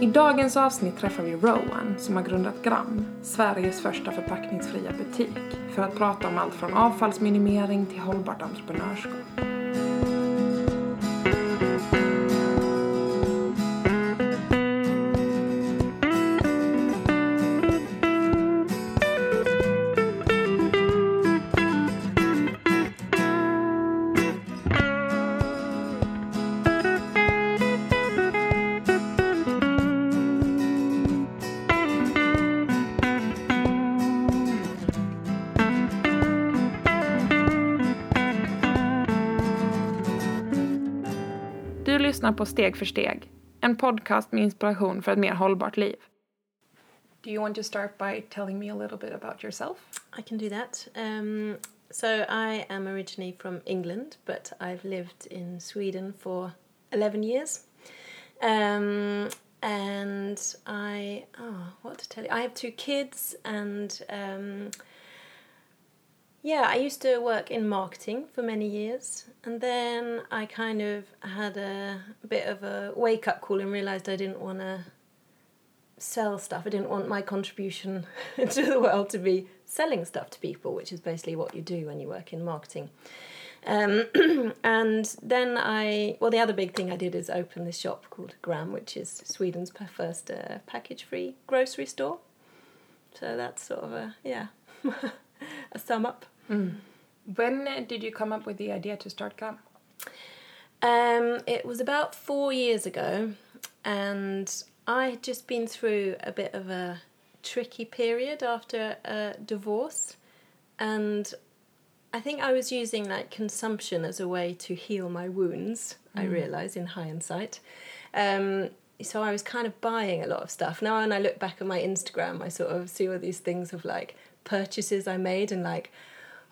I dagens avsnitt träffar vi Rowan som har grundat Gram, Sveriges första förpackningsfria butik, för att prata om allt från avfallsminimering till hållbart entreprenörskap. Lyssnar på Steg för steg, en podcast med inspiration för ett mer hållbart liv. Do you want to start by telling me a little bit about yourself? I can do that. Um, so I am originally from England, but I've lived in Sweden for 11 years. Um, and I, oh, what to tell you? I have two kids, and um, yeah, I used to work in marketing for many years, and then I kind of had a bit of a wake up call and realized I didn't want to sell stuff. I didn't want my contribution to the world to be selling stuff to people, which is basically what you do when you work in marketing. Um, and then I, well, the other big thing I did is open this shop called Gram, which is Sweden's first uh, package free grocery store. So that's sort of a, yeah, a sum up. When did you come up with the idea to start Gram? Um, it was about four years ago, and I had just been through a bit of a tricky period after a divorce, and I think I was using like consumption as a way to heal my wounds. I realised in hindsight. Um, so I was kind of buying a lot of stuff. Now, when I look back at my Instagram, I sort of see all these things of like purchases I made and like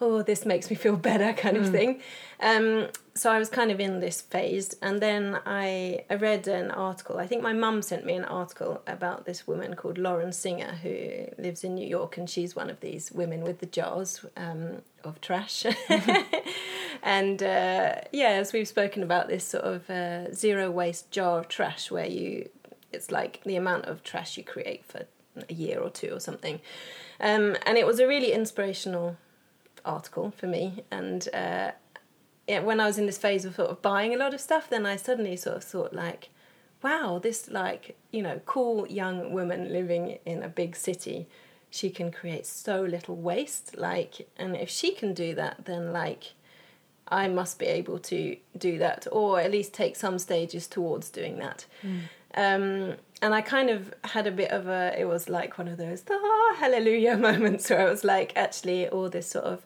oh, this makes me feel better kind of thing. Um, so I was kind of in this phase. And then I, I read an article. I think my mum sent me an article about this woman called Lauren Singer who lives in New York. And she's one of these women with the jars um, of trash. and uh, yeah, as we've spoken about this sort of uh, zero waste jar of trash where you, it's like the amount of trash you create for a year or two or something. Um, and it was a really inspirational article for me. And uh, yeah, when I was in this phase of sort of buying a lot of stuff then I suddenly sort of thought like wow this like you know cool young woman living in a big city she can create so little waste. Like and if she can do that then like I must be able to do that or at least take some stages towards doing that. Um, and I kind of had a bit of a, it was like one of those ah, hallelujah moments where I was like, actually, all this sort of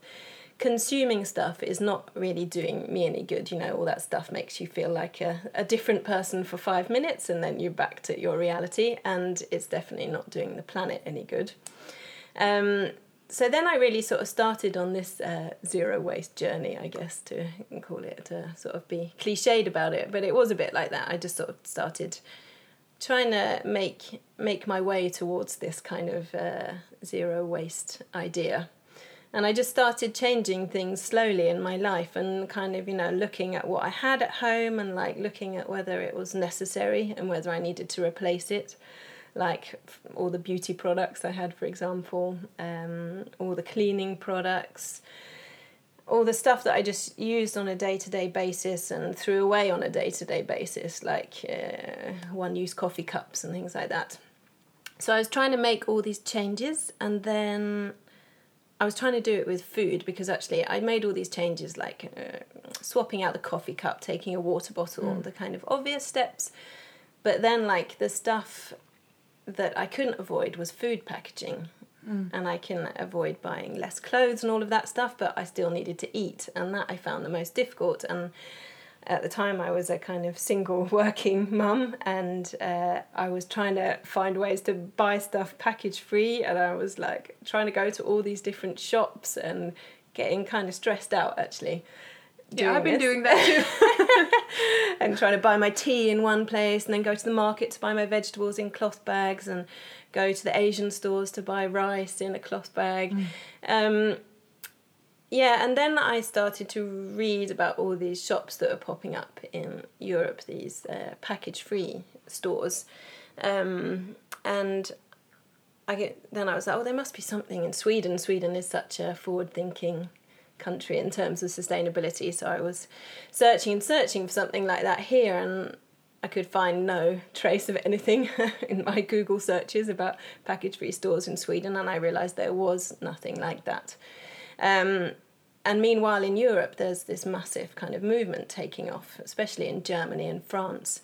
consuming stuff is not really doing me any good. You know, all that stuff makes you feel like a, a different person for five minutes and then you're back to your reality, and it's definitely not doing the planet any good. Um, so then I really sort of started on this uh, zero waste journey, I guess, to call it, to sort of be cliched about it, but it was a bit like that. I just sort of started trying to make make my way towards this kind of uh, zero waste idea. And i just started changing things slowly in my life and kind of you know looking at what i had at home and like looking at whether it was necessary and whether i needed to replace it. Like all the beauty products i had for example um, all the cleaning products all the stuff that I just used on a day to day basis and threw away on a day to day basis, like uh, one use coffee cups and things like that. So I was trying to make all these changes and then I was trying to do it with food because actually I made all these changes like uh, swapping out the coffee cup, taking a water bottle, the kind of obvious steps. But then, like, the stuff that I couldn't avoid was food packaging. And I can avoid buying less clothes and all of that stuff, but I still needed to eat. And that I found the most difficult. And at the time I was a kind of single working mum and uh, I was trying to find ways to buy stuff package free and I was like trying to go to all these different shops and getting kind of stressed out actually. Yeah, I've been this. doing that too. and trying to buy my tea in one place and then go to the market to buy my vegetables in cloth bags and go to the Asian stores to buy rice in a cloth bag. Um, yeah, and then I started to read about all these shops that are popping up in Europe, these uh, package free stores. Um, and I get, then I was like, oh, there must be something in Sweden. Sweden is such a forward thinking country in terms of sustainability. So I was searching and searching for something like that here, and I could find no trace of anything in my Google searches about package free stores in Sweden, and I realised there was nothing like that. Um, and meanwhile, in Europe, there's this massive kind of movement taking off, especially in Germany and France.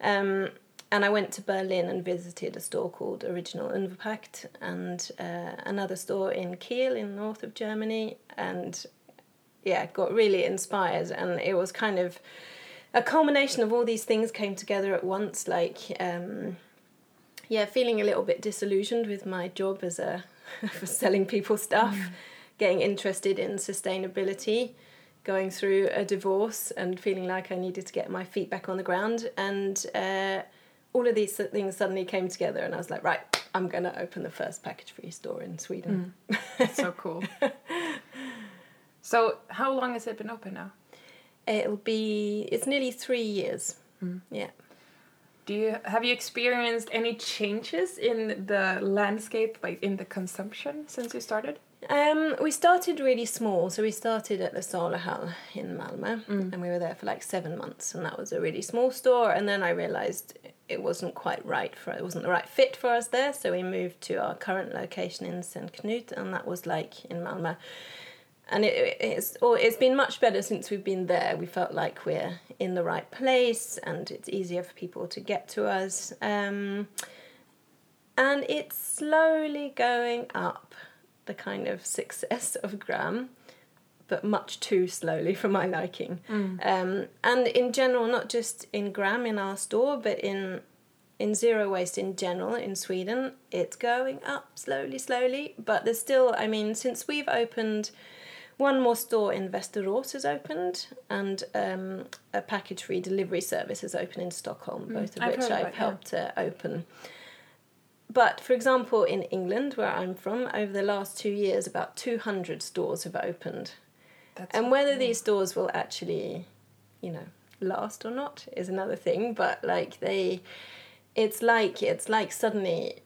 Um, and I went to Berlin and visited a store called Original Unverpackt and uh, another store in Kiel in north of Germany, and yeah, got really inspired. And it was kind of a culmination of all these things came together at once, like um, yeah, feeling a little bit disillusioned with my job as a for selling people stuff. Mm getting interested in sustainability, going through a divorce, and feeling like I needed to get my feet back on the ground. And uh, all of these things suddenly came together, and I was like, right, I'm going to open the first package free store in Sweden. Mm. so cool. so, how long has it been open now? It'll be, it's nearly three years. Mm. Yeah. Do you have you experienced any changes in the landscape, like in the consumption, since you started? Um, we started really small, so we started at the Saluhall in Malmö, mm. and we were there for like seven months, and that was a really small store. And then I realised it wasn't quite right for it wasn't the right fit for us there, so we moved to our current location in St Knut, and that was like in Malmö. And it, it's or it's been much better since we've been there. We felt like we're in the right place, and it's easier for people to get to us. Um, and it's slowly going up the kind of success of Gram, but much too slowly for my liking. Mm. Um, and in general, not just in Gram in our store, but in in zero waste in general in Sweden, it's going up slowly, slowly. But there's still, I mean, since we've opened, one more store in Västerås has opened, and um, a package free delivery service has opened in Stockholm, mm. both of I've which I've helped yeah. to open. But for example, in England, where I'm from, over the last two years, about 200 stores have opened. That's and whether these stores will actually, you know, last or not is another thing. But like they, it's like it's like suddenly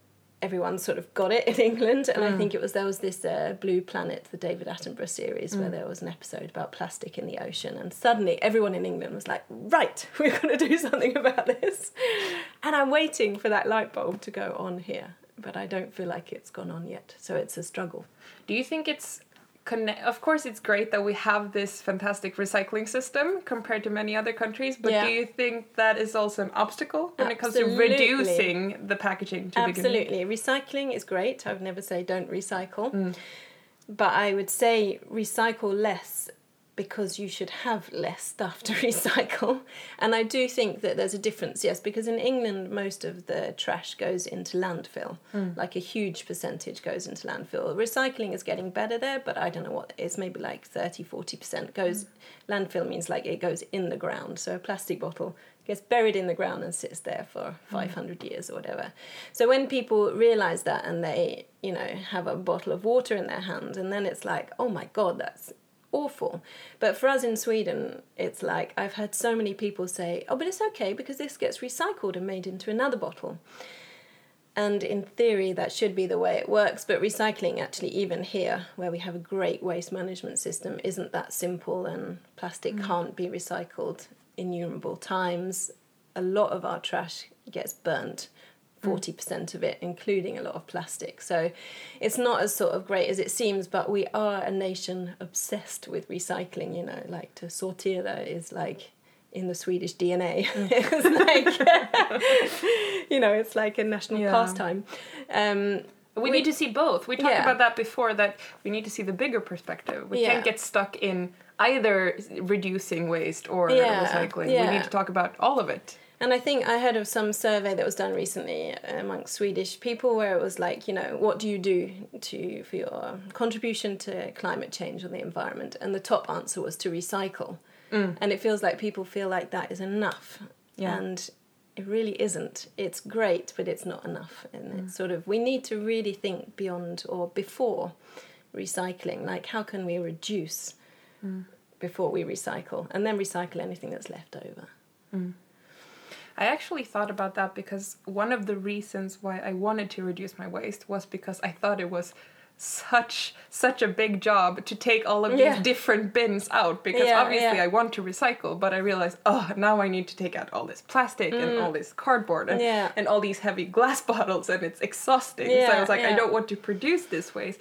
everyone sort of got it in England, and mm. I think it was there was this uh, Blue Planet, the David Attenborough series, mm. where there was an episode about plastic in the ocean, and suddenly everyone in England was like, "Right, we're going to do something about this," and I'm waiting for that light bulb to go on here, but I don't feel like it's gone on yet, so it's a struggle. Do you think it's connect of course it's great that we have this fantastic recycling system compared to many other countries but yeah. do you think that is also an obstacle when absolutely. it comes to reducing the packaging to absolutely recycling is great i would never say don't recycle mm. but i would say recycle less because you should have less stuff to recycle. And I do think that there's a difference, yes, because in England, most of the trash goes into landfill. Mm. Like a huge percentage goes into landfill. Recycling is getting better there, but I don't know what it is, maybe like 30, 40% goes. Mm. Landfill means like it goes in the ground. So a plastic bottle gets buried in the ground and sits there for 500 mm. years or whatever. So when people realize that and they, you know, have a bottle of water in their hand, and then it's like, oh my God, that's awful. But for us in Sweden, it's like I've heard so many people say, oh, but it's okay because this gets recycled and made into another bottle. And in theory, that should be the way it works. But recycling, actually, even here, where we have a great waste management system, isn't that simple, and plastic mm. can't be recycled innumerable times. A lot of our trash gets burnt 40% of it, including a lot of plastic. So it's not as sort of great as it seems, but we are a nation obsessed with recycling, you know, like to sortera is like in the Swedish DNA. Mm. it's like, you know, it's like a national yeah. pastime. Um, we, we, need to see both. We talked yeah. about that before that we need to see the bigger perspective. We yeah. can't get stuck in either reducing waste or Yeah, recycling. We need to talk about all of it. And I think I heard of some survey that was done recently amongst Swedish people where it was like, you know, what do you do to for your contribution to climate change or the environment? And the top answer was to recycle. Mm. And it feels like people feel like that is enough. Yeah. And it really isn't. It's great, but it's not enough. And it's mm. sort of we need to really think beyond or before recycling. Like how can we reduce mm. before we recycle and then recycle anything that's left over. I actually thought about that because one of the reasons why I wanted to reduce my waste was because I thought it was such such a big job to take all of these Yeah. different bins out because Yeah, obviously yeah. I want to recycle but I realized oh now I need to take out all this plastic and all this cardboard and, Mm. And all these heavy glass bottles and it's exhausting so I was like I don't want to produce this waste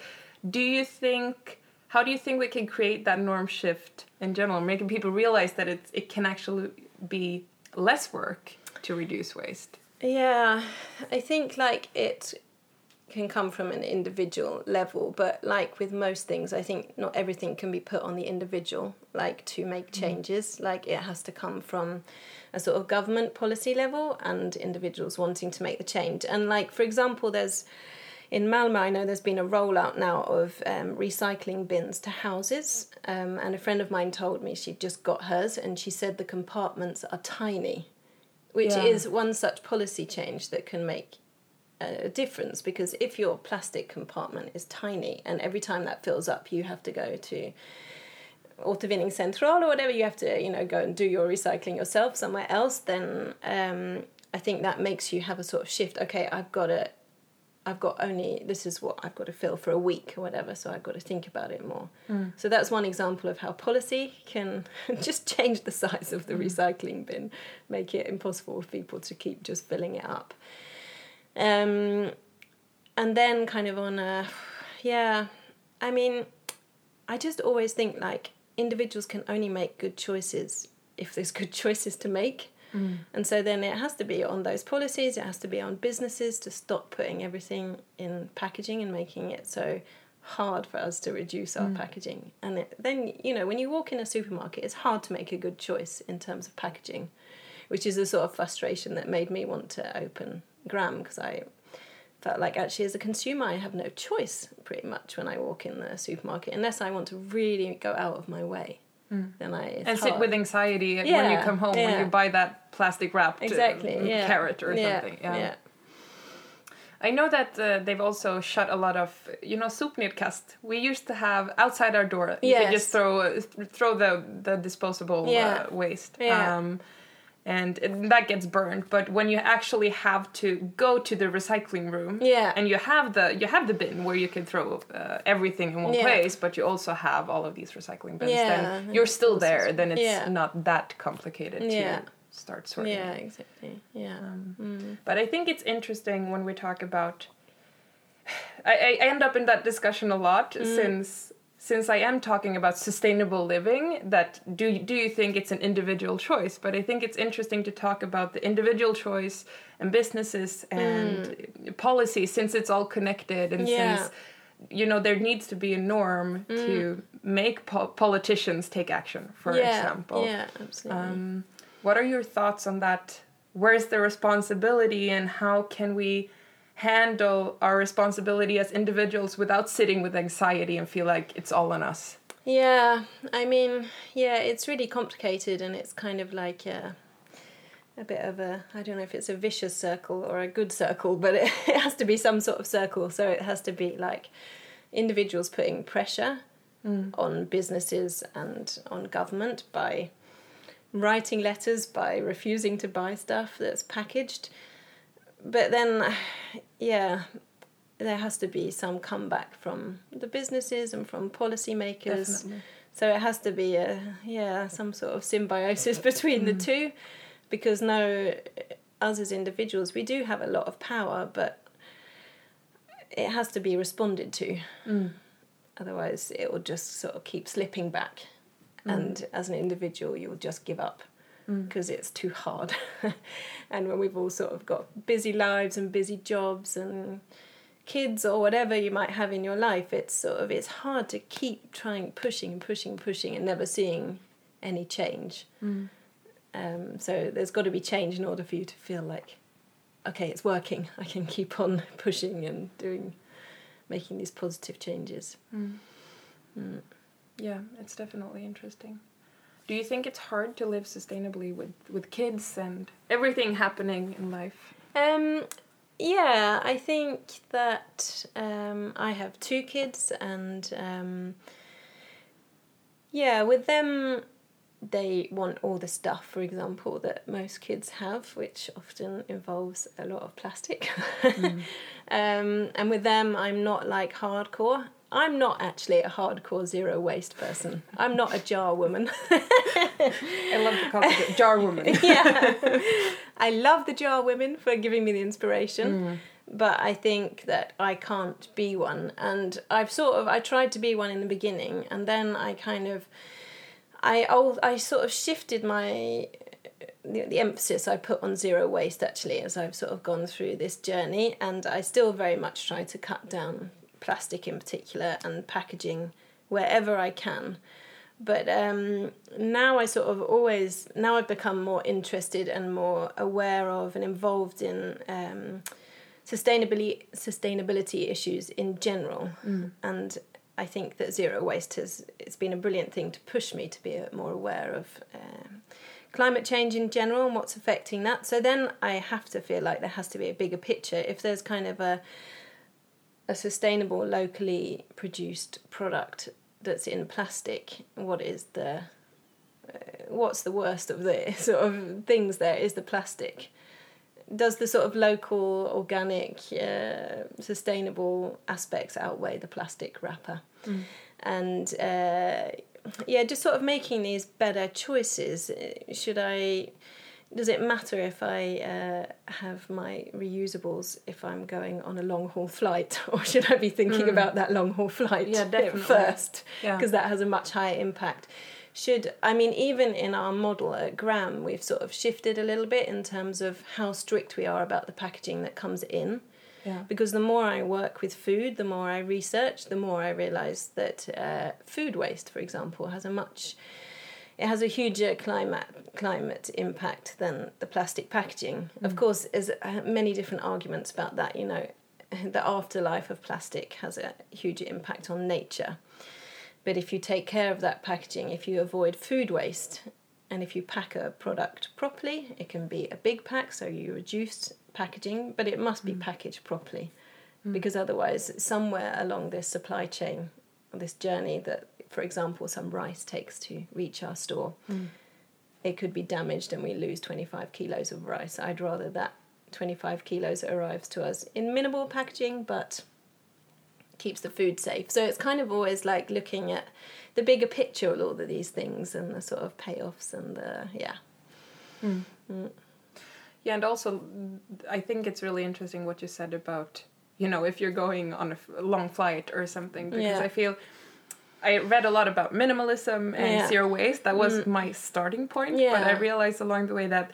do you think how do you think we can create that norm shift in general making people realize that it it can actually be less work to reduce waste Yeah, I think like it can come from an individual level, but like with most things, I think not everything can be put on the individual, like to make changes. Like it has to come from a sort of government policy level and individuals wanting to make the change. And like, for example, there's in Malmö, I know there's been a rollout now of um, recycling bins to houses. Um, and a friend of mine told me she'd just got hers, and she said the compartments are tiny which Yeah. is one such policy change that can make a difference because if your plastic compartment is tiny and every time that fills up you have to go to återvinning central or whatever you have to you know go and do your recycling yourself somewhere else then um, i think that makes you have a sort of shift okay i've got to i've got only this is what i've got to fill for a week or whatever so i've got to think about it more. So that's one example of how policy can just change the size of the recycling bin make it impossible for people to keep just filling it up. Um, and then kind of on a yeah i mean i just always think like individuals can only make good choices if there's good choices to make Mm. and so then it has to be on those policies it has to be on businesses to stop putting everything in packaging and making it so hard for us to reduce our mm. packaging. And it, then you know when you walk in a supermarket it's hard to make a good choice in terms of packaging which is a sort of frustration that made me want to open Gram because I felt like actually as a consumer I have no choice pretty much when I walk in the supermarket unless I want to really go out of my way. Then I it's and sit with anxiety when you come home when you buy that plastic wrapped uh, exactly yeah. carrot or yeah. something. Yeah. yeah. I know that uh, they've also shut a lot of, you know, sopnedkast. We used to have outside our door. You could Yes. just throw uh, throw the the disposable Yeah. uh, waste. Yeah. Um, and it, that gets burned. But when you actually have to go to the recycling room, Yeah. and you have the you have the bin where you can throw uh, everything in one Yeah. place, but you also have all of these recycling bins. Yeah, then you're still there. Then it's Yeah. not that complicated Yeah. to start sorting. Yeah, exactly. Yeah. Um, But I think it's interesting when we talk about. I, I end up in that discussion a lot since since I am talking about sustainable living. That do you- do you think it's an individual choice? But I think it's interesting to talk about the individual choice and businesses and policy since it's all connected and Yeah. since you know there needs to be a norm to make po- politicians take action. For yeah. example, Yeah, absolutely. um, what are your thoughts on that? Where's the responsibility, and how can we handle our responsibility as individuals without sitting with anxiety and feel like it's all on us? Yeah, I mean, yeah, it's really complicated and it's kind of like a, a bit of a, I don't know if it's a vicious circle or a good circle, but it, it has to be some sort of circle. So it has to be like individuals putting pressure mm. on businesses and on government by writing letters, by refusing to buy stuff that's packaged. But then, yeah, there has to be some comeback from the businesses and from policymakers. Definitely. So it has to be a yeah some sort of symbiosis between the mm. two, because no, us as individuals we do have a lot of power, but it has to be responded to. Mm. Otherwise, it will just sort of keep slipping back, mm. and as an individual, you'll just give up because it's too hard. and when we've all sort of got busy lives and busy jobs and kids or whatever you might have in your life, it's sort of it's hard to keep trying pushing and pushing and pushing and never seeing any change. Mm. Um, so there's got to be change in order for you to feel like, okay, it's working. I can keep on pushing and doing, making these positive changes. Mm. Mm. Yeah, it's definitely interesting. Do you think it's hard to live sustainably with, with kids and everything happening in life? Um, yeah, I think that um, I have two kids, and um, yeah, with them, they want all the stuff, for example, that most kids have, which often involves a lot of plastic. Mm. um, and with them, I'm not like hardcore. I'm not actually a hardcore zero waste person. I'm not a jar woman. I love the concept of jar woman. yeah. I love the jar women for giving me the inspiration. Mm. But I think that I can't be one. And I've sort of I tried to be one in the beginning and then I kind of I I sort of shifted my the, the emphasis I put on zero waste actually as I've sort of gone through this journey and I still very much try to cut down plastic in particular and packaging wherever I can. But um, now I sort of always now I've become more interested and more aware of and involved in um, sustainability sustainability issues in general. Mm. And I think that zero waste has it's been a brilliant thing to push me to be more aware of um, climate change in general and what's affecting that. So then I have to feel like there has to be a bigger picture. If there's kind of a a sustainable, locally produced product that's in plastic, what is the uh, what's the worst of the sort of things there is the plastic does the sort of local organic uh, sustainable aspects outweigh the plastic wrapper Mm. and uh, yeah just sort of making these better choices should i does it matter if i uh, have my reusables if i'm going on a long haul flight or should i be thinking Mm. about that long haul flight Yeah, definitely. first Yeah. because that has a much higher impact should i mean even in our model at gram we've sort of shifted a little bit in terms of how strict we are about the packaging that comes in Yeah. because the more I work with food, the more I research, the more I realize that uh, food waste, for example, has a much it has a huger climate climate impact than the plastic packaging. Of mm. course, there's uh, many different arguments about that. You know, the afterlife of plastic has a huge impact on nature. But if you take care of that packaging, if you avoid food waste, and if you pack a product properly, it can be a big pack, so you reduce packaging, but it must be mm. packaged properly. Mm. Because otherwise, somewhere along this supply chain, this journey that, for example, some rice takes to reach our store, Mm. it could be damaged and we lose 25 kilos of rice. I'd rather that 25 kilos arrives to us in minimal packaging, but keeps the food safe. So it's kind of always like looking at the bigger picture of all of these things and the sort of payoffs and the yeah. Mm. Mm. Yeah, and also I think it's really interesting what you said about you know if you're going on a long flight or something because Yeah. I feel I read a lot about minimalism and Yeah. zero waste. That was Mm. my starting point, but I realized along the way that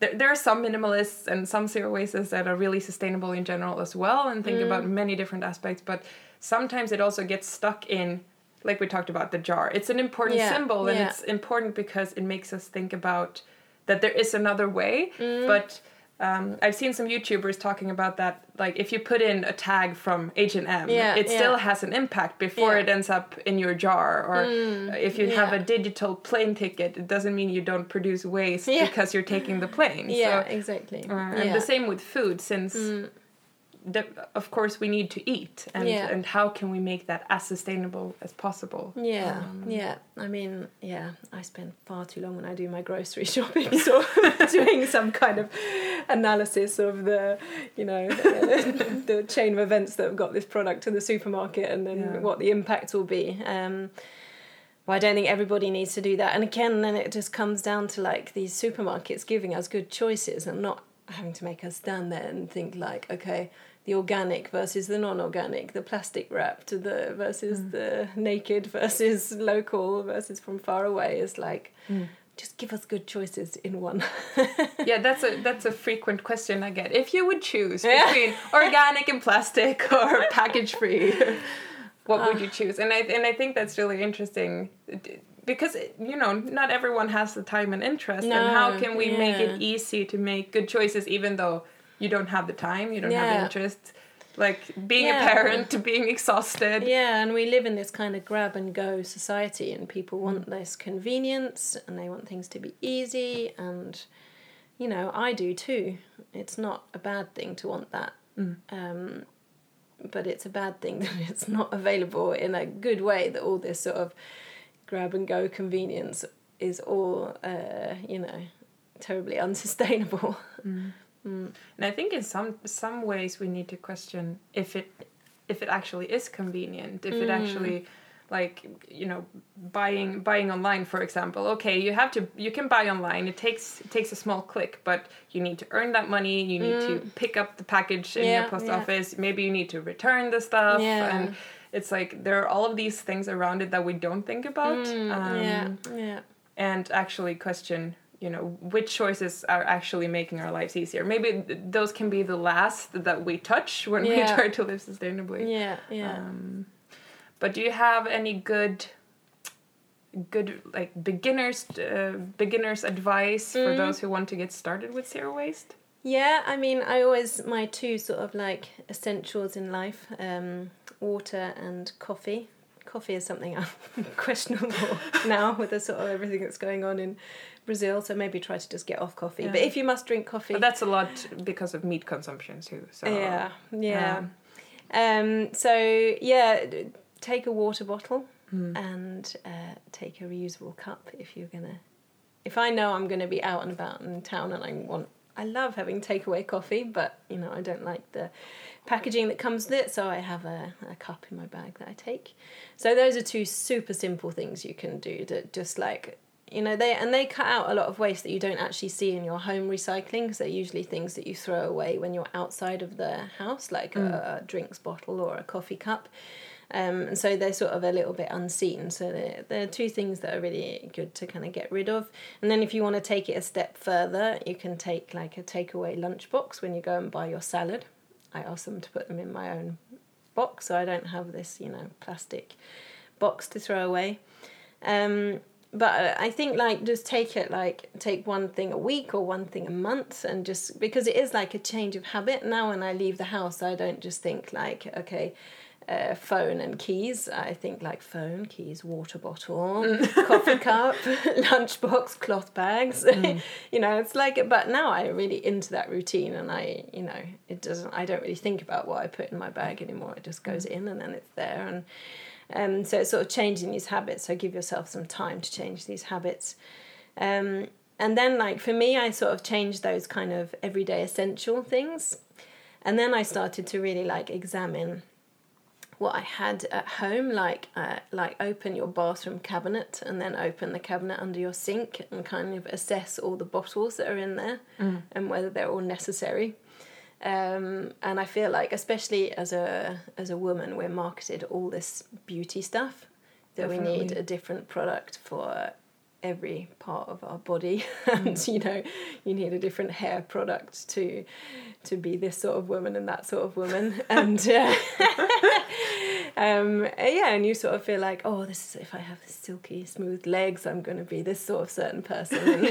there, there are some minimalists and some zero wasters that are really sustainable in general as well and think Mm. about many different aspects. But sometimes it also gets stuck in, like we talked about the jar. It's an important Yeah, symbol and yeah. it's important because it makes us think about that there is another way. Mm. But um, I've seen some YouTubers talking about that. Like if you put in a tag from H and M, Yeah, it still has an impact before Yeah. it ends up in your jar. Or Mm, if you have a digital plane ticket, it doesn't mean you don't produce waste Yeah. because you're taking the plane. Yeah, So, exactly. uh, yeah. And the same with food, since Mm. The, of course we need to eat, and Yeah. and how can we make that as sustainable as possible? Yeah, Um, yeah. I mean, yeah, I spend far too long when I do my grocery shopping, so doing some kind of analysis of the, you know, the chain of events that have got this product to the supermarket and then Yeah. what the impact will be. Um, well, I don't think everybody needs to do that. And again, then it just comes down to like these supermarkets giving us good choices and not having to make us stand there and think like, okay, the organic versus the non-organic, the plastic wrapped, the versus the naked versus local versus from far away is like Mm. just give us good choices in one. yeah, that's a that's a frequent question I get. If you would choose between organic and plastic or package free, what would you choose? And I and I think that's really interesting because you know not everyone has the time and interest No, and how can we make it easy to make good choices even though you don't have the time you don't have the interest like being Yeah. a parent being exhausted Yeah, and we live in this kind of grab and go society, and people want this convenience and they want things to be easy, and you know, I do too. It's not a bad thing to want that, um, but it's a bad thing that it's not available in a good way. That all this sort of grab and go convenience is all, uh, you know, terribly unsustainable. Mm. and i think in some some ways we need to question if it if it actually is convenient if it mm. actually like you know buying buying online for example. Okay you have to you can buy online. It takes it takes a small click but you need to earn that money. You need to mm. pick up the package in your post yeah. office. Maybe you need to return the stuff. Yeah. and it's like there are all of these things around it that we don't think about. Um, yeah, yeah. and actually question you know which choices are actually making our lives easier maybe th- those can be the last that we touch when we try to live sustainably Yeah, yeah. um, but do you have any good good like beginners uh, beginners advice for Mm. those who want to get started with zero waste Yeah, I mean, I always my two sort of like essentials in life: um, water and coffee. Coffee is something I'm questionable now with the sort of everything that's going on in Brazil. So maybe try to just get off coffee. But if you must drink coffee, but that's a lot because of meat consumption too so yeah, yeah. um, Um, so yeah, take a water bottle mm. and uh, take a reusable cup if you're gonna. If I know I'm gonna be out and about in town and I want, I love having takeaway coffee, but you know I don't like the packaging that comes with it, so I have a, a cup in my bag that I take. So those are two super simple things you can do that just like you know they and they cut out a lot of waste that you don't actually see in your home recycling because they're usually things that you throw away when you're outside of the house like a, a drinks bottle or a coffee cup. Um, and so they're sort of a little bit unseen. So they're, they're two things that are really good to kind of get rid of. And then if you want to take it a step further you can take like a takeaway lunchbox when you go and buy your salad i ask them to put them in my own box so i don't have this you know plastic box to throw away. Um, but I think like just take it like take one thing a week or one thing a month and just because it is like a change of habit. Now when I leave the house I don't just think like okay uh, phone and keys. I think like phone keys water bottle coffee cup lunchbox cloth bags. You know it's like but now I'm really into that routine and I you know it doesn't I don't really think about what I put in my bag anymore. It just goes in and then it's there. And um, so it's sort of changing these habits. So give yourself some time to change these habits. Um, and then, like for me, I sort of changed those kind of everyday essential things. And then I started to really like examine what I had at home, like uh, like open your bathroom cabinet and then open the cabinet under your sink and kind of assess all the bottles that are in there and whether they're all necessary. Um, and I feel like, especially as a as a woman, we're marketed all this beauty stuff that we need a different product for every part of our body, and you know, you need a different hair product to to be this sort of woman and that sort of woman, and uh, um, yeah, and you sort of feel like, oh, this is if I have silky smooth legs, I'm going to be this sort of certain person, and,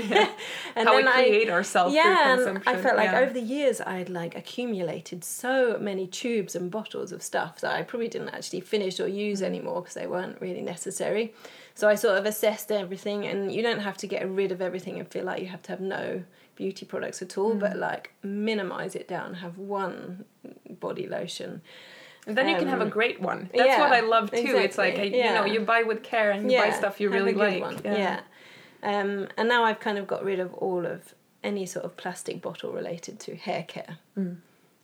and how we then I- create ourselves yeah, through and consumption I felt like yeah. over the years I'd like accumulated so many tubes and bottles of stuff that I probably didn't actually finish or Mm. use anymore because they weren't really necessary. So I sort of assessed everything, and you don't have to get rid of everything and feel like you have to have no beauty products at all, Mm. but like minimize it down, have one body lotion. And then you can have a Um, great one. That's yeah, what I love too. It's like exactly, you know you buy with care and you buy stuff you really like. Yeah. Um, and now I've kind of got rid of all of any sort of plastic bottle related to hair care, Mm.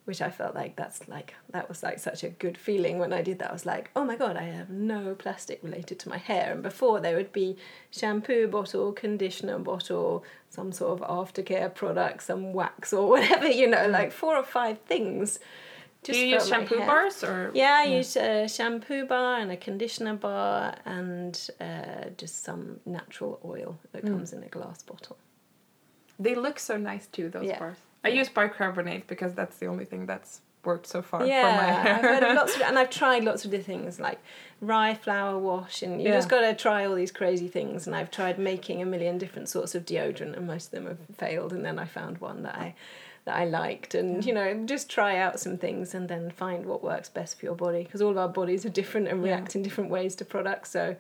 Which I felt like that's like that was like such a good feeling when I did that. I was like, oh my god, I have no plastic related to my hair. And before there would be shampoo bottle, conditioner bottle, some sort of aftercare product, some wax or whatever, you know, like four or five things Do Just you use shampoo hair. bars or? Yeah, I use a shampoo bar and a conditioner bar and uh, just some natural oil that Mm. comes in a glass bottle. They look so nice too. Those Yeah. bars. I use bicarbonate because that's the only thing that's worked so far yeah, for my hair. I've heard of lots of, and I've tried lots of the things like rye flour wash, and you Yeah. just got to try all these crazy things. And I've tried making a million different sorts of deodorant, and most of them have failed. And then I found one that I that I liked, and you know, just try out some things, and then find what works best for your body, because all of our bodies are different and Yeah. react in different ways to products. So.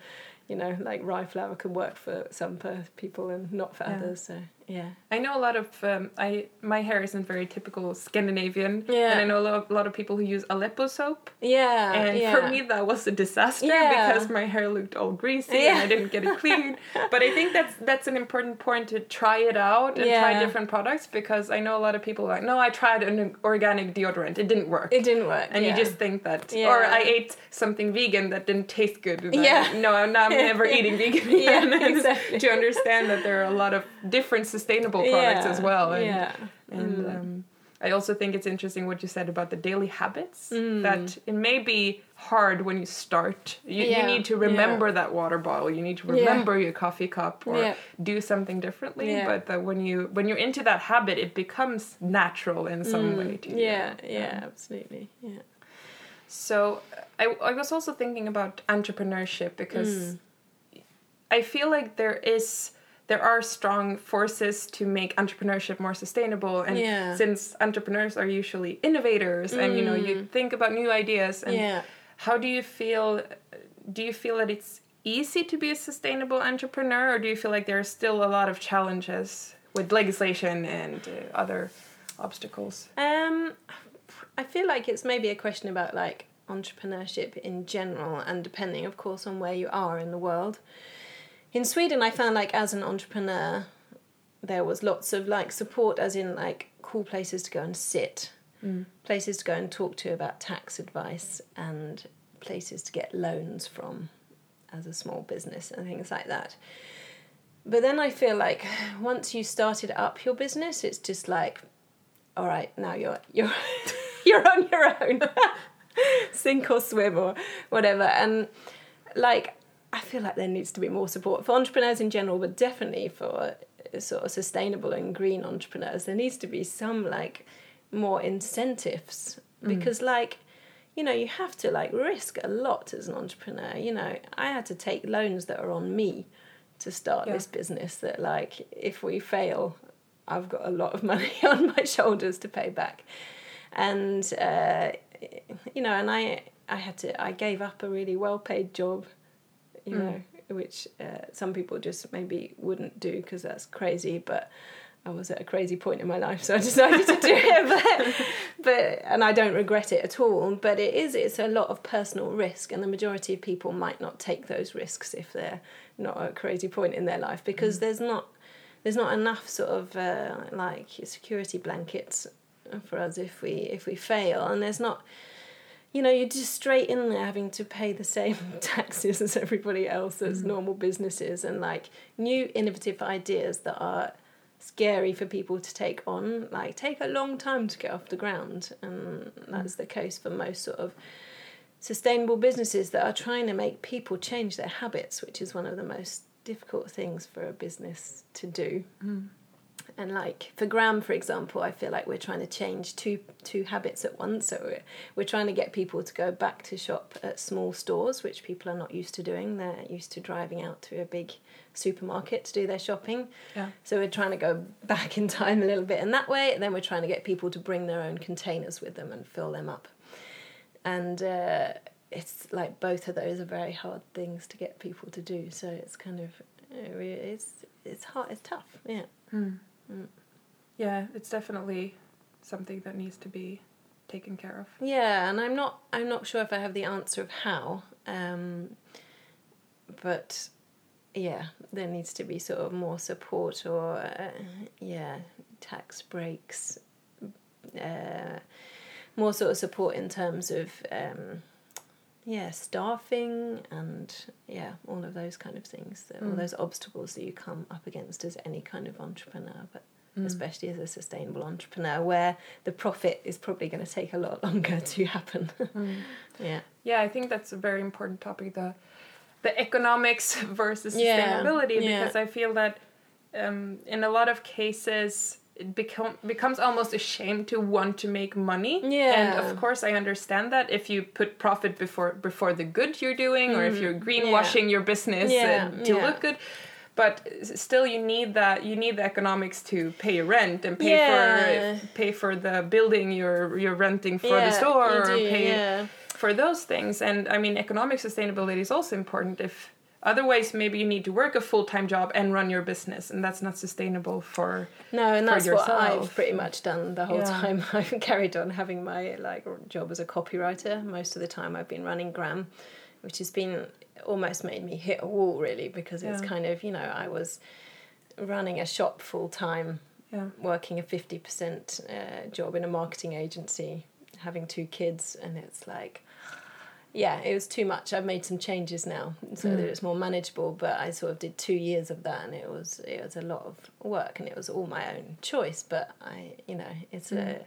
You know, like rye flour can work for some per- people and not for Yeah. others. So yeah, I know a lot of um, I my hair isn't very typical Scandinavian, Yeah. and I know a lot, of, a lot of people who use Aleppo soap, yeah, and yeah. for me that was a disaster Yeah. because my hair looked all greasy and I didn't get it clean. but I think that's that's an important point to try it out and try different products because I know a lot of people are like, no, I tried an organic deodorant, it didn't work. it didn't work, and you just think that, or I ate something vegan that didn't taste good. Yeah. No, now I'm never eating vegan Yeah, exactly. to understand that there are a lot of different sustainable products Yeah, as well. And, yeah. and Mm. um, I also think it's interesting what you said about the daily habits. Mm. That it may be hard when you start. You, you need to remember that water bottle. You need to Yeah. remember your coffee cup or Yeah. do something differently. Yeah. But that when you when you're into that habit, it becomes natural in some Mm, way. To you. yeah, yeah, Um, absolutely. Yeah. so I, I was also thinking about entrepreneurship because Mm. I feel like there is there are strong forces to make entrepreneurship more sustainable and Yeah. since entrepreneurs are usually innovators and you know you think about new ideas and Mm. yeah. how do you feel do you feel that it's easy to be a sustainable entrepreneur or do you feel like there are still a lot of challenges with legislation and uh, other obstacles Um, I feel like it's maybe a question about like entrepreneurship in general, and depending, of course, on where you are in the world. In Sweden, I found like as an entrepreneur, there was lots of like support, as in like cool places to go and sit, mm. places to go and talk to about tax advice, and places to get loans from as a small business and things like that. But then I feel like once you started up your business, it's just like, all right, now you're you're you're on your own, sink or swim or whatever. And like, I feel like there needs to be more support for entrepreneurs in general, but definitely for sort of sustainable and green entrepreneurs. There needs to be some like more incentives because like you know you have to like risk a lot as an entrepreneur you know i had to take loans that are on me to start Yeah. this business that like if we fail i've got a lot of money on my shoulders to pay back and uh, you know and i i had to i gave up a really well paid job you Mm. know which uh, some people just maybe wouldn't do because that's crazy but I was at a crazy point in my life, so I decided to do it. But, but and I don't regret it at all. But it is it's a lot of personal risk, and the majority of people might not take those risks if they're not at a crazy point in their life because there's not there's not enough sort of uh, like security blankets for us if we if we fail, and there's not. You know, you're just straight in there having to pay the same taxes as everybody else as mm-hmm. normal businesses, and like new innovative ideas that are scary for people to take on like take a long time to get off the ground and that's mm. the case for most sort of sustainable businesses that are trying to make people change their habits which is one of the most difficult things for a business to do mm. And like for Gram, for example, I feel like we're trying to change two two habits at once. So we're, we're trying to get people to go back to shop at small stores, which people are not used to doing. They're used to driving out to a big supermarket to do their shopping. Yeah. So we're trying to go back in time a little bit in that way. And then we're trying to get people to bring their own containers with them and fill them up. And uh, it's like both of those are very hard things to get people to do. So it's kind of it's it's hard. It's tough. Yeah. Yeah, it's definitely something that needs to be taken care of. Yeah, and I'm not I'm not sure if I have the answer of how. Um, but yeah, there needs to be sort of more support or uh, yeah, tax breaks, uh, more sort of support in terms of um, yeah, staffing and yeah, all of those kind of things, all Mm. those obstacles that you come up against as any kind of entrepreneur. But especially as a sustainable entrepreneur, where the profit is probably going to take a lot longer to happen. yeah. Yeah, I think that's a very important topic the the economics versus Yeah, sustainability yeah. because I feel that um, in a lot of cases it become becomes almost a shame to want to make money. And of course I understand that if you put profit before before the good you're doing or if you're greenwashing your business Mm, Yeah, uh, to yeah. look good. But still you need that you need the economics to pay your rent and pay Yeah. for pay for the building you're you're renting for the store you or pay yeah. for those things. And I mean, economic sustainability is also important. If otherwise, maybe you need to work a full time job and run your business, and that's not sustainable for. No, and for that's what I've pretty much done the whole Yeah. time. I've carried on having my like job as a copywriter. Most of the time, I've been running Gram, which has been almost made me hit a wall really because it's Yeah. kind of you know I was running a shop full time, Yeah. working a fifty percent uh, job in a marketing agency, having two kids, and it's like. Yeah, it was too much. I've made some changes now so that mm. it's more manageable. But I sort of did two years of that, and it was it was a lot of work, and it was all my own choice. But I, you know, it's a mm.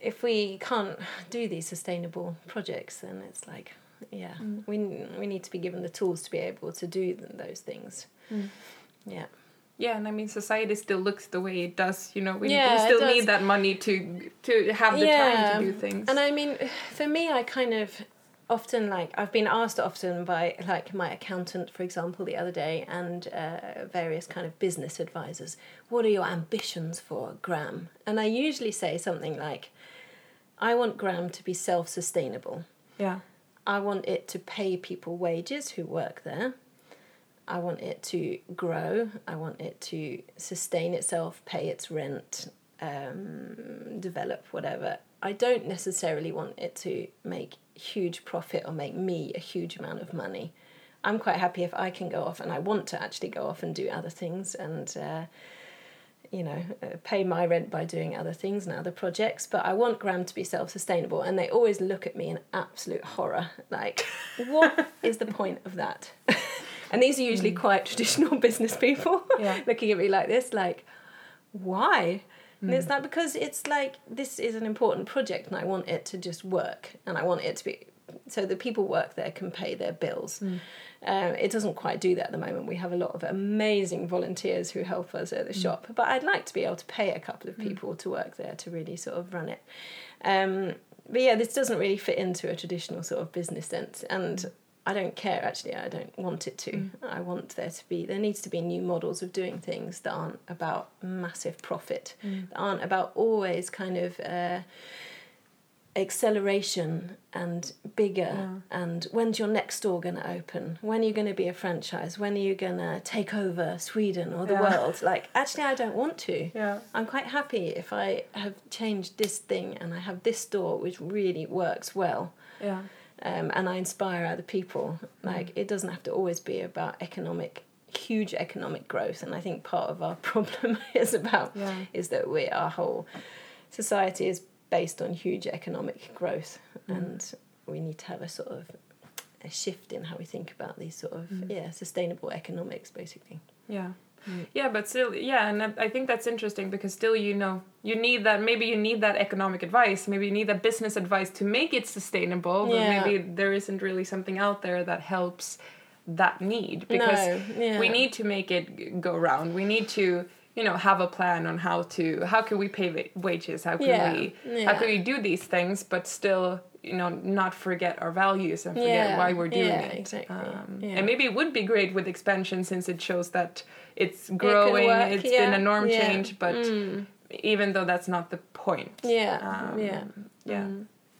if we can't do these sustainable projects, then it's like, yeah, mm. we we need to be given the tools to be able to do th- those things. Yeah. Yeah, and I mean, society still looks the way it does. You know, we, Yeah, we still need that money to to have the time to do things. And I mean, for me, I kind of often like I've been asked often by like my accountant, for example, the other day, and uh, various kind of business advisors. What are your ambitions for Gram? And I usually say something like, I want Gram to be self-sustainable. yeah, I want it to pay people wages who work there. I want it to grow. I want it to sustain itself, pay its rent, um, develop whatever. I don't necessarily want it to make huge profit or make me a huge amount of money. I'm quite happy if I can go off and I want to actually go off and do other things and uh, you know, uh, pay my rent by doing other things and other projects, but I want Gram to be self sustainable. And they always look at me in absolute horror like, what is the point of that? and these are usually quite traditional business people Yeah. looking at me like this, like, why? And it's mm. like, because it's like, this is an important project and I want it to just work and I want it to be so the people work there can pay their bills. Mm. Um, it doesn't quite do that at the moment. We have a lot of amazing volunteers who help us at the mm. shop, but I'd like to be able to pay a couple of people to work there to really sort of run it. Um, but yeah, this doesn't really fit into a traditional sort of business sense, and I don't care actually. I don't want it to. I want there to be there needs to be new models of doing things that aren't about massive profit, that aren't about always kind of. Uh, acceleration and bigger and when's your next store going to open when are you going to be a franchise when are you going to take over sweden or the Yeah. world like actually i don't want to Yeah. i'm quite happy if i have changed this thing and i have this store which really works well yeah, um, and i inspire other people like it doesn't have to always be about economic huge economic growth and i think part of our problem is about Yeah. is that we our whole society is based on huge economic growth Mm. and we need to have a sort of a shift in how we think about these sort of Mm. yeah sustainable economics basically yeah. Yeah, but still, yeah, and I- think that's interesting because still, you know, you need that. Maybe you need that economic advice. Maybe you need that business advice to make it sustainable. But Yeah. maybe there isn't really something out there that helps that need because No, yeah. we need to make it go round. We need to, you know, have a plan on how to how can we pay wa- wages? How can Yeah, we yeah. how can we do these things, but still. You know, not forget our values and forget Yeah, why we're doing yeah, it. exactly, Um, yeah. And maybe it would be great with expansion since it shows that it's growing. work, It's been a norm change, but even though that's not the point. yeah Um, yeah Yeah.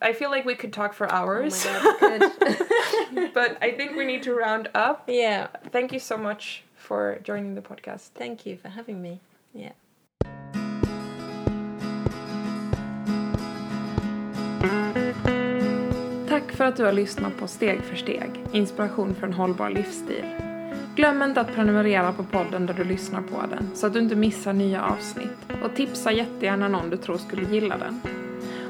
I feel like we could talk for oh hours, my god but I think we need to round up. yeah Thank you so much for joining the podcast. thank you for having me yeah för att du har lyssnat på Steg för steg, inspiration för en hållbar livsstil. Glöm inte att prenumerera på podden där du lyssnar på den så att du inte missar nya avsnitt och tipsa jättegärna någon du tror skulle gilla den.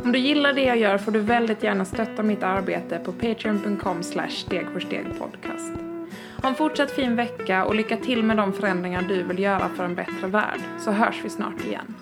Om du gillar det jag gör får du väldigt gärna stötta mitt arbete på patreon.com steg för steg podcast. Ha en fortsatt fin vecka och lycka till med de förändringar du vill göra för en bättre värld, så hörs vi snart igen.